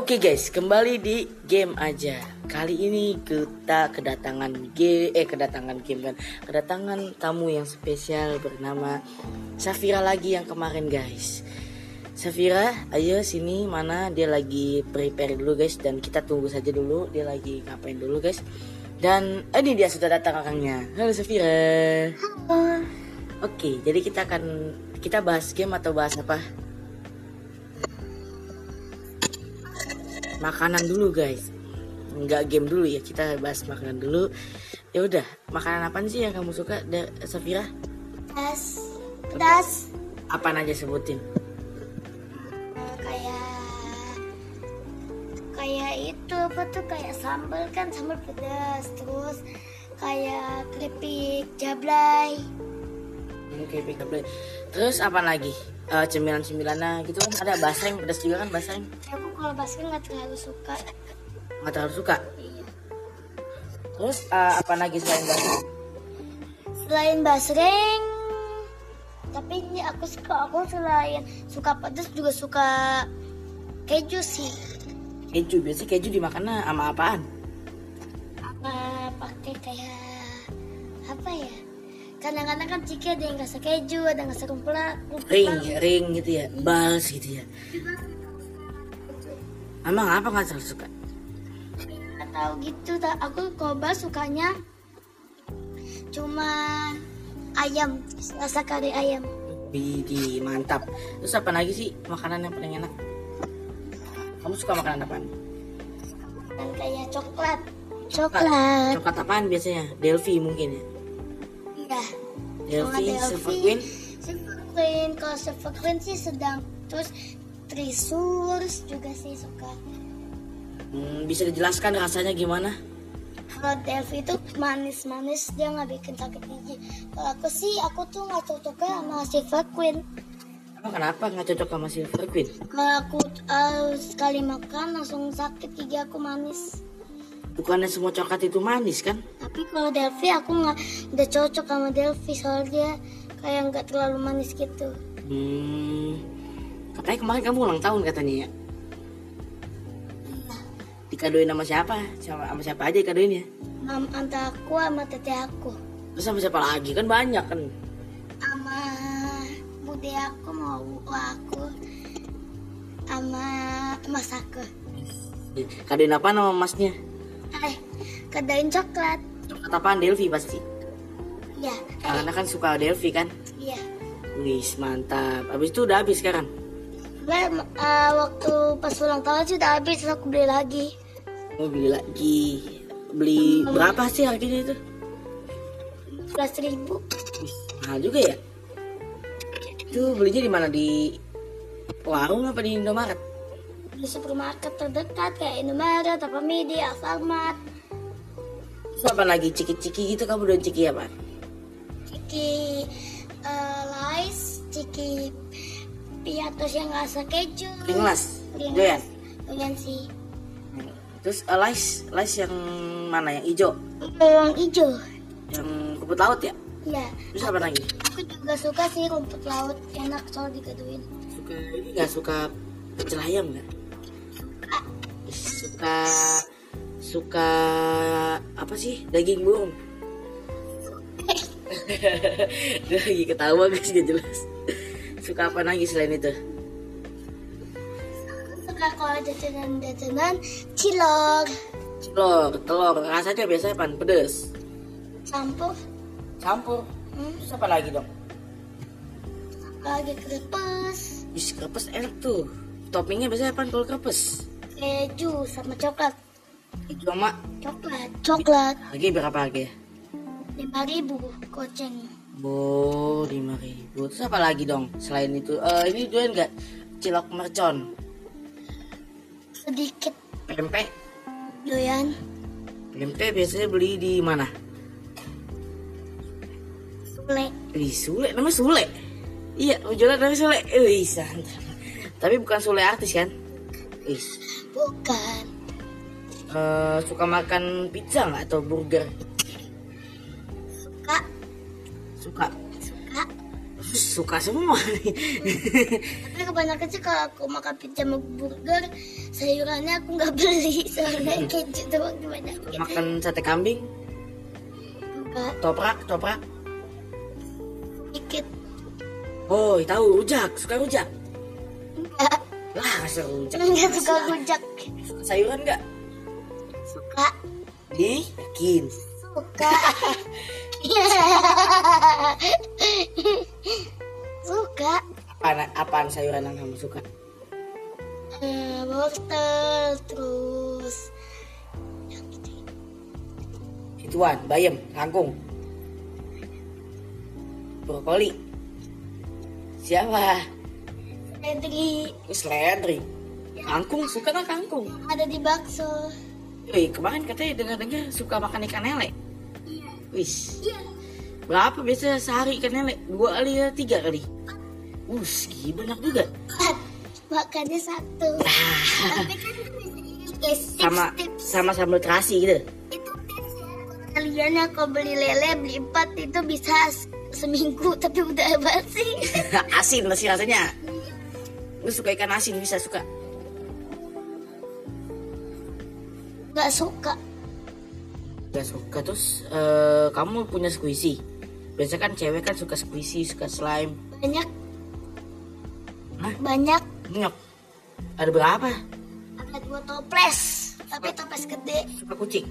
Oke guys, kembali di game aja. Kali ini kita kedatangan game, eh kedatangan game kan, kedatangan tamu yang spesial bernama Safira lagi yang kemarin guys. Safira, ayo sini mana dia lagi prepare dulu guys dan kita tunggu saja dulu dia lagi ngapain dulu guys. Dan eh, ini dia sudah datang orangnya. Halo Safira. Halo. Oke, jadi kita akan kita bahas game atau bahas apa? Makanan dulu guys. Enggak game dulu ya, kita bahas makanan dulu. Ya udah, makanan apa sih yang kamu suka, Da- Safira? Das. Das. Apa aja sebutin? Kayak kayak itu apa tuh kayak sambal kan sambal pedas terus kayak keripik jablay Oke, pick up deh. Terus apa lagi? Eh, cemilan-cemilannya gitu kan ada basreng, pedas juga kan basreng. aku kalau basket nggak terlalu suka Nggak terlalu suka. iya Terus eh, apa lagi selain basreng? selain basreng tapi ini aku suka aku selain suka pedas juga suka keju sih Keju, biasanya keju dimakannya sama apaan? apa pakai kayak apa ya kadang-kadang kan ciki ada yang rasa keju ada yang rasa rumput Ring, ring gitu ya, bals gitu ya. Emang apa nggak suka? atau gitu tak aku koba sukanya cuma ayam rasa kari ayam Widih, mantap. Terus apa lagi sih makanan yang paling enak? Kamu suka makanan apa? dan kayak coklat coklat Coklat apaan biasanya? Delphi mungkin ya? Delphi. Silver Queen? Silver Queen kalau Silver Queen sih sedang terus Trisurs juga sih suka Hmm, bisa dijelaskan rasanya gimana? kalau Delphi itu manis-manis dia nggak bikin sakit gigi kalau aku sih aku tuh nggak cocok sama Silver Queen Emang kenapa nggak cocok sama Silver Queen? kalau aku uh, sekali makan langsung sakit gigi aku manis Bukannya semua coklat itu manis kan? tapi kalau Delphi aku nggak udah cocok sama Delphi soalnya dia kayak nggak terlalu manis gitu Hmm, katanya kemarin kamu ulang tahun katanya ya? Dikadoin sama siapa? Sama, sama siapa aja dikadoin ya? Mam antara aku sama tete aku Terus sama siapa lagi? Kan banyak kan? sama bude aku mau aku sama mas aku Kadoin apa nama masnya? Eh kedain coklat Coklat apaan? Delphi pasti. ya Karena kan suka Delphi kan? iya Wis mantap. Habis itu udah habis sekarang. gue eh, waktu pas ulang tahun sih udah habis aku beli lagi Mau beli lagi. Beli berapa sih harganya itu? belas ribu mahal juga ya. Itu belinya di mana di warung apa di Indomaret? Di supermarket terdekat kayak Indomaret, Tapamidi, Alfamart, Terus apa lagi ciki-ciki gitu kamu udah ciki apa? Ciki eh, Lais, Ciki Piatos yang rasa keju. Pringles, doyan. Doyan sih. Terus uh, lice, lice yang mana? Yang hijau, Yang hijau. yang rumput laut ya? Ya, Terus apa lagi? aku juga suka sih rumput laut enak soal digaduin. Suka ini nggak suka pecel ayam nggak? Suka suka apa sih daging burung? Lagi ketawa guys gak jelas. Suka apa lagi selain itu? Suka kalau jajanan-jajanan cilok, Telur, telur rasanya biasanya pan pedes. campur, Campur. hmm, Terus apa lagi dong? lagi keripes, Bis krepes enak tuh. Toppingnya biasanya apa kalau krepes? Keju sama coklat. Itu sama Coklat, coklat. lagi berapa harga ya? Lima ribu goceng. Oh, lima ribu. Terus apa lagi dong selain itu? Eh ini doyan nggak cilok mercon, Sedikit pempek. doyan. Pempek biasanya beli di mana? Sule. Di Sule, namanya Sule. Iya, jualan namanya Sule. Wih, santap. Tapi bukan Sule artis kan? Wih, Bukan. eh, suka makan pizza nggak atau burger? Suka. Suka. Suka. suka semua nih Tapi kebanyakan sih kalau aku makan pizza sama burger, sayurannya aku nggak beli soalnya keju doang kebanyakan. makan sate kambing Enggak, toprak toprak dikit. oh tahu rujak suka rujak lah enggak suka rujak. sayuran nggak? Suka, di yakin? Suka. suka. apaan apaan sayuran yang kamu suka? Eh, wortel, terus ituan bayam kangkung. Brokoli. Siapa seledri Terus seledri kangkung suka nggak kangkung ada di bakso. Wih, kemarin katanya dengar-dengar suka makan ikan lele. Wis. Berapa biasa sehari ikan lele? Dua kali ya, tiga kali? Uh, segi banyak juga. Makannya satu. Tapi kan Sama sama sambal terasi gitu. itu tips ya. Kalian kalau beli lele beli empat itu bisa seminggu tapi udah basi. asin masih rasanya. Lu suka ikan asin bisa suka. Gak suka. Gak suka terus eh, kamu punya squishy. Biasa kan cewek kan suka squishy, suka slime. Banyak Hah? banyak. Nyok. Ada berapa? Ada dua toples. Tapi toples gede. Suka kucing.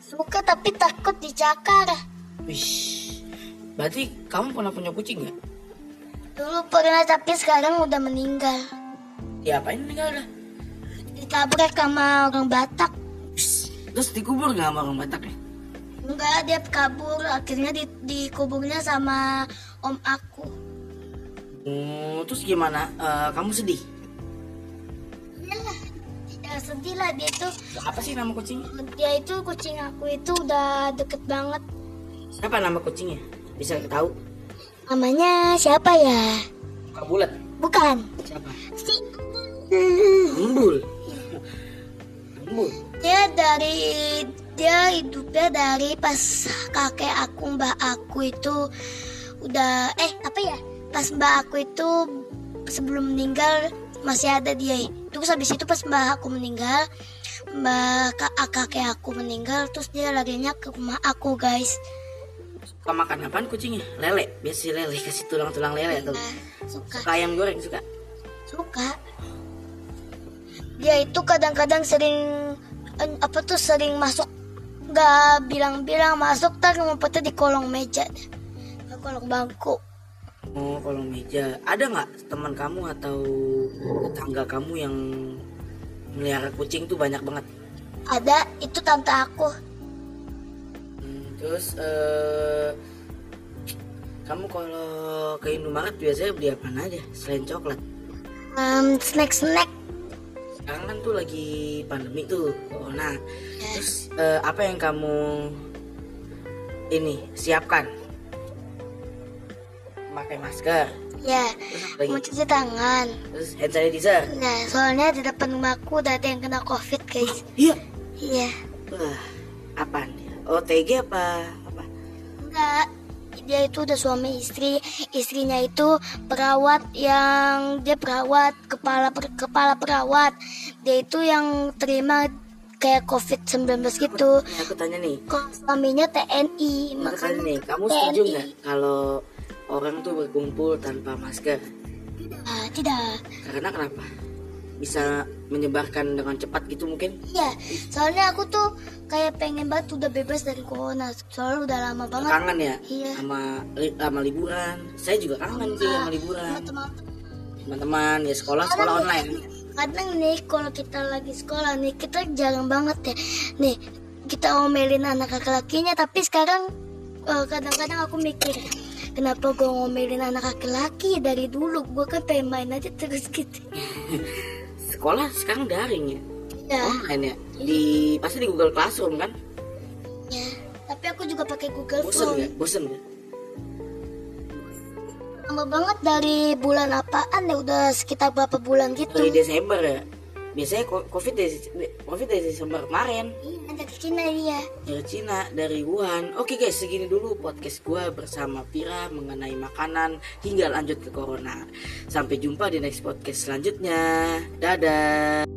Suka tapi takut dicakar. Wih. Berarti kamu pernah punya kucing ya? Dulu pernah tapi sekarang udah meninggal. Diapain meninggal dah? Ditabrak sama orang Batak. Terus dikubur nggak sama orang Batak ya? Enggak, dia kabur. Akhirnya di, dikuburnya sama om aku. Oh, terus gimana? Eh, kamu sedih? Iyalah, sedih lah dia itu. Apa sih nama kucingnya? Dia itu kucing aku itu udah deket banget. Siapa nama kucingnya? Bisa tahu? Namanya siapa ya? Muka bulat. Bukan. Siapa? Si Embul. Embul. dia dari dia hidupnya dari pas kakek aku mbak aku itu udah eh apa ya pas mbak aku itu sebelum meninggal masih ada dia terus habis itu pas mbak aku meninggal mbak ka- kakek aku meninggal terus dia larinya ke rumah aku guys Suka makan apaan kucingnya? Lele. Biasa lele kasih tulang-tulang lele atau Nah, suka suka ayam goreng suka. suka dia itu kadang-kadang sering eh, apa tuh sering masuk nggak bilang-bilang masuk tar ngumpetnya di kolong meja. Di kolong bangku Oh, kolong meja. Ada nggak teman kamu atau tetangga kamu yang melihara kucing tuh banyak banget? ada itu tante aku terus eh kamu kalau ke Indomaret biasanya beli apa aja selain coklat? Em, snack-snack Sekarang kan tuh lagi pandemi tuh corona. Terus eh, apa yang kamu ini siapkan? Pakai masker, ya lagi? mau cuci tangan Terus hand sanitizer. nah soalnya di depan rumahku udah ada yang kena covid guys Iya. iya Wah, apaan? OTG apa? Apa? enggak dia itu udah suami istri istrinya itu perawat yang dia perawat kepala per- kepala perawat dia itu yang terima kayak covid 19 gitu Nih, aku tanya nih. kalau suaminya TNI Aku makanya nih, kamu setuju nggak kalau orang tuh berkumpul tanpa masker? Ah, tidak Karena kenapa? Bisa menyebarkan dengan cepat gitu mungkin? Iya, soalnya aku tuh kayak pengen banget udah bebas dari corona. Soalnya udah lama banget. Kangen ya? Iya. Sama li- sama liburan. Saya juga kangen sih sama liburan. Teman-teman. Ya sekolah sekolah online. Kadang nih kalau kita lagi sekolah nih kita jarang banget ya. Nih kita ngomelin anak laki-lakinya tapi sekarang eh, kadang-kadang aku mikir kenapa gue ngomelin anak laki-laki dari dulu gue kan pengen main aja terus gitu. Sekolah sekarang daring ya? Ya, Online ya? Di pasti di Google Classroom kan? ya. Tapi aku juga pakai Google Bosen Form. nggak? Bosen nggak? Lama banget dari bulan apaan ya udah sekitar berapa bulan gitu. Dari Desember ya? Biasanya covid dari covid dari Desember kemarin. Iya, dari Cina dia. dari Cina dari Wuhan. Oke guys segini dulu podcast gua bersama Pira mengenai makanan hingga lanjut ke corona. Sampai jumpa di next podcast selanjutnya. Dadah